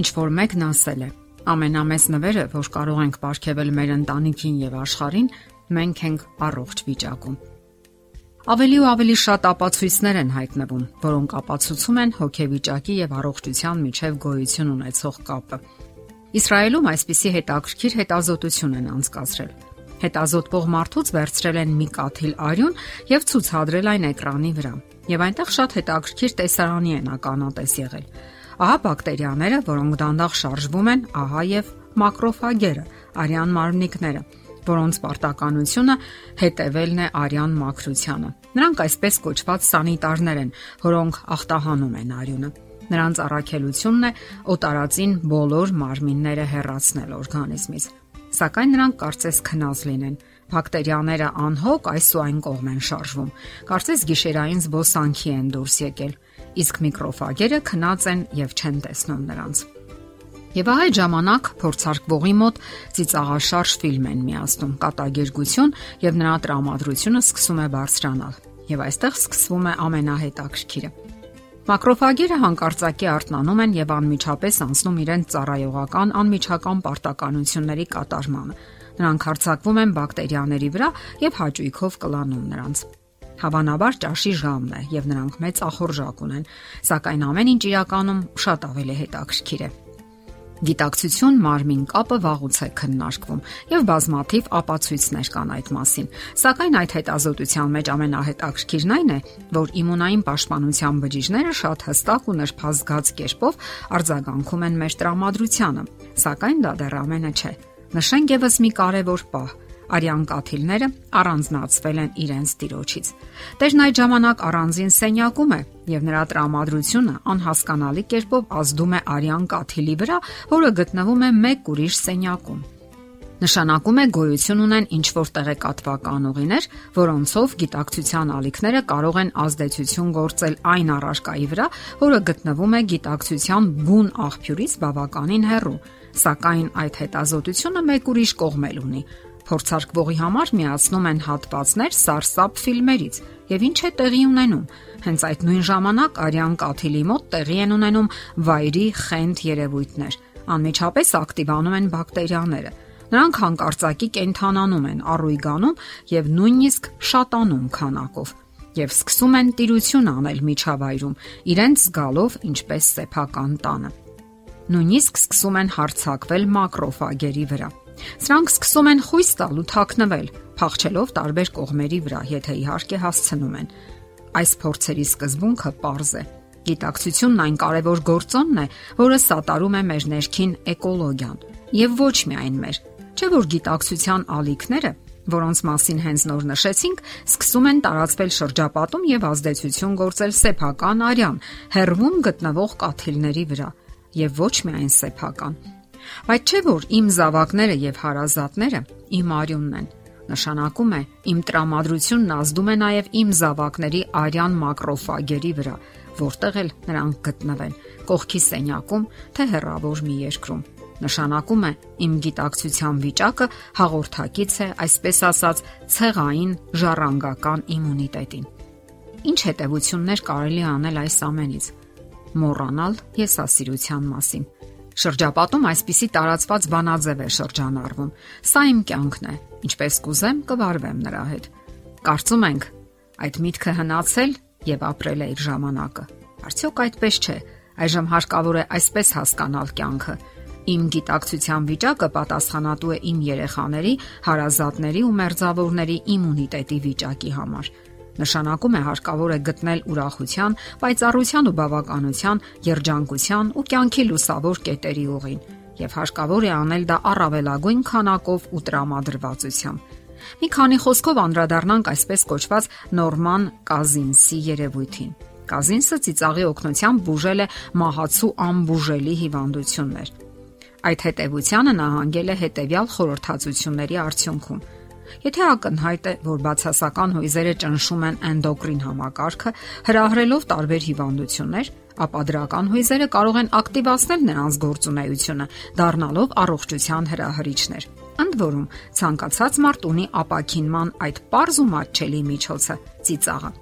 Ինչ որ մեկն ասել է. ամենամեծ նվերը, որ կարող ենք ապարգևել մեր ընտանիքին եւ աշխարհին, մենք ենք առողջ վիճակում։ Ավելի ու ավելի շատ ապացույցներ են հայտնվում, որոնք ապացուցում են հոգեվիճակի եւ առողջության միջև գոյություն ունեցող կապը։ Իսրայելում այսպիսի հետաքրքիր հետազոտություն են անցկացրել։ Հետազոտվող մարդուց վերցրել են մի կաթիլ արյուն եւ ցուցադրել այն էկրանի վրա։ Եվ այնտեղ շատ հետաքրքիր տեսարանի են ականատես եղել։ Ահա բակտերիաները, որոնք դանդաղ շարժվում են, ահա եւ մակրոֆագերը, արյան մարմնիկները, որոնց պարտականությունը հետևելն է արյան մաքրությանը։ Նրանք այսպես կոչված սանիտարներ են, որոնք ախտահանում են արյունը։ Նրանց առաքելությունն է օտարածին բոլոր մարմինները հեռացնել օրգանիզմից։ Սակայն նրանք կարծես քնած լինեն։ Բակտերիաները անհոգ այս ու այն կողմ են շարժվում։ Կարծես գիշերային զբոսանքի են դուրս եկել իսկ միկրոֆագերը քնած են եւ չեն տեսնում նրանց։ Եվ այդ ժամանակ փորձարկվողի մոտ ծիծաղաշարժ ֆիլմ են միացնում կատագերգություն եւ նրա տրամադրությունը սկսում է բարձրանալ։ Եվ այստեղ սկսվում է ամենահետաքրքիրը։ Մակրոֆագերը հանկարծակի արթնանում են եւ անմիջապես անցնում իրենց ծառայողական անմիջական պարտականությունների կատարմանը։ Նրանք հարցակվում են բակտերիաների վրա եւ հաճույքով կլանում նրանց։ Հավանաբար ճաշի ժամն է եւ նրանք մեծ ախորժակ ունեն, սակայն ամեն ինչ իրականում շատ ավելի հետաքրքիր է։ Գիտակցություն մարմին կապը վաղուց է քննարկվում եւ բազմաթիվ ապացույցներ կան այդ մասին։ Սակայն այդ հետազոտության մեջ ամենահետաքրքիրն այն է, որ իմունային պաշտպանության բջիջները շատ հստակ ու նրբազգաց կերպով արձագանքում են մեր տրամադրությանը։ Սակայն դա դեռ ամենը չէ։ Նշենք եւս մի կարևոր պահ արյան կաթիլները առանձնացվել են իրենց տիրոջից։ Տերն այդ ժամանակ առանձին սենյակում է եւ նրա տրամադրությունը անհասկանալի կերպով ազդում է արյան կաթիլի վրա, որը գտնվում է մեկ ուրիշ սենյակում։ Նշանակում է գոյություն ունեն ինչ որ տեղեկատվական ուղիներ, որոնցով գիտակցության ալիքները կարող են ազդեցություն գործել այն առարկայի վրա, որը գտնվում է գիտակցության բուն աղբյուրից բավականին հեռու, սակայն այդ հետազոտությունը մեկ ուրիշ կողմ էլ ունի փորձարկվողի համար միացնում են հատվածներ սարսափ ֆիլմերից եւ ինչ է տեղի ունենում։ Հենց այդ նույն ժամանակ արյան կաթիլի մոտ տեղի են ունենում վայրի խենթ երևույթներ։ Անմիջապես ակտիվանում են բակտերիաները։ Նրանք հանկարծակի կենթանանում են, առույգանում եւ նույնիսկ շատանում քանակով եւ սկսում են տիրություն անել միջավայրում, իրենց զգալով ինչպես սեփական տանը։ Նույնիսկ սկսում են հարցակվել մակրոֆագերի վրա։ Սրանք սկսում են խույս տալ ու թաքնվել, փախչելով տարբեր կողմերի վրա, եթե իհարկե հասցնում են։ Այս փորձերի սկզբունքը པարզ է։ Գիտակցությունն այն կարևոր գործոնն է, որը սատարում է մեր ներքին էկոլոգիան, եւ ոչ միայն մեր։ Չէ որ գիտակցության ալիքները որոնց մասին հենց նոր նշեցինք, սկսում են տարածվել շրջապատում եւ ազդեցություն գործել սեփական արյան, հերվում գտնվող կաթիլների վրա եւ ոչ միայն սեփական։ Բայց չէ որ իմ զավակները եւ հարազատները իմ արյունն են։ Նշանակում է իմ տրամադրությունն ազդում է նաև իմ զավակների արյան մակրոֆագերի վրա, որտեղ էլ նրանք գտնվեն՝ կողքի սենյակում, թե հեռավոր մի երկրում։ Նշանակում է իմ գիտակցության վիճակը հաղորդակից է, այսպես ասած, ցեղային ժառանգական իմունիտետին։ Ինչ հետևություններ կարելի անել այս ամենից։ Մոռանալ եսասիրության մասին Շրջապատում այսպիսի տարածված բանաձև է շրջանառվում։ Սա իմ կյանքն է, ինչպես կուզեմ կվարվեմ նրա հետ։ Կարծում ենք այդ միտքը հնացել եւ ապրել է իր ժամանակը։ Արդյոք այդպես չէ։ Այժմ հարկավոր է այսպես հասկանալ կյանքը։ Իմ գիտակցության վիճակը պատասխանատու է իմ երեխաների, հարազատների ու մերձավորների իմունիտետի վիճակի համար Նշանակում է հարկավոր է գտնել ուրախության, պայծառության ու բավականության, երջանկության ու կյանքի լուսավոր կետերի ուղին եւ հարկավոր է անել դա առավելագույն քանակով ու տրամադրվածությամբ։ Մի քանի խոսքով անդրադառնանք այսպես կոչված նորման կազինսի երևույթին։ Կազինսը ծիծաղի օգնությամբ բուժել է մահացու անբուժելի հիվանդություններ։ Այդ հետևությանը նահանգել է հետևյալ խորհրդածությունների արդյունքում Եթե ակնհայտ է, որ բացասական հույզերը ճնշում են էնդոկրին համակարգը, հրահրելով տարբեր հիվանդություններ, ապա դրական հույզերը կարող են ակտիվացնել նրանց գործունեությունը, դառնալով առողջության հրահրիչներ։ Ընդ որում, ցանկացած մարդ ունի ապակինման այդ པարզ ու մատչելի միջոցը՝ ծիծաղը։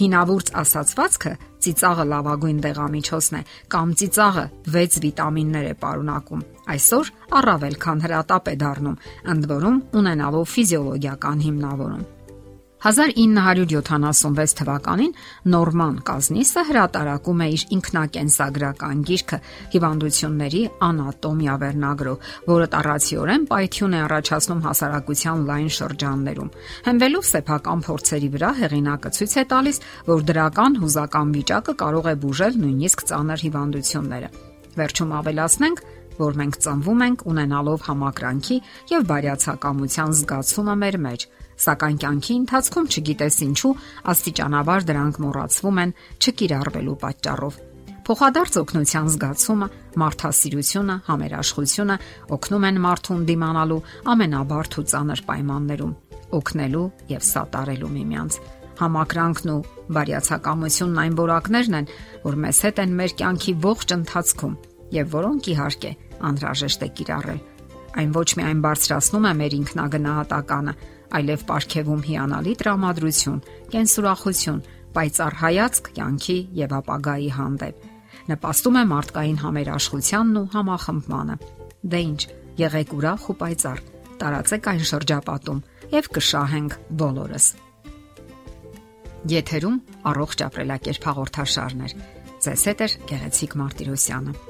Հինավուրց ասացվածքը Ծիծաղը լավագույն դեղամիջոցն է, կամ ծիծաղը 6 վիտամիններ է պարունակում։ Այսօր առավել քան հրատապ է դառնում, ընդ որում ունենալով ֆիզիոլոգիական հիմնավորում։ 1976 թվականին Նորման Կազնիսը հրատարակում է իր ինքնակենսագրական գիրքը Հիվանդությունների անատոմիա վերնագրով, որը տարածիորեն պայթյուն է առաջացնում հասարակության լայն շրջաններում։ Հենվելով սեփական փորձերի վրա հեղինակը ցույց է տալիս, որ դրական հուզական վիճակը կարող է բուժել նույնիսկ ծանր հիվանդությունները։ Վերջում ավելացնենք, որ մենք ծնվում ենք ունենալով համակրանքի եւ բարյացակամության զգացումը մեր մեջ, սակայն կյանքի ընթացքում չգիտես ինչու աստիճանաբար դրանք մոռացվում են չկիրառվելու պատճառով։ Փոխադարձ օգնության զգացումը, մարդասիրությունը, համերաշխությունը օգնում են մարդուն դիմանալու ամենաբարդ ու ծանր պայմաններում, օգնելու եւ սատարելու միմյանց։ Համակրանքն ու բարյացակամությունն այն որակներն են, որ մեզ հետ են մեր կյանքի ողջ ընթացքում եւ որոնք իհարկե անհրաժեշտ է կիրառել։ Այն ոչ միայն բարձրացնում է մեր ինքնագնահատականը, այլև ապարգևում հիանալի տրամադրություն, կենսուրախություն, պայծառ հայացք կյանքի եւ ապագայի հանդեպ։ Նպաստում է մարդկային համերաշխությանն ու համախմբմանը։ Դե ի՞նչ, եղեք ուրախ ու պայծառ, տարածեք այն շրջապատում եւ կշահենք բոլորս։ Եթերում առողջ ապրելակերպ հաղորդաշարներ։ Ձեզ հետ է Գեղեցիկ Մարտիրոսյանը։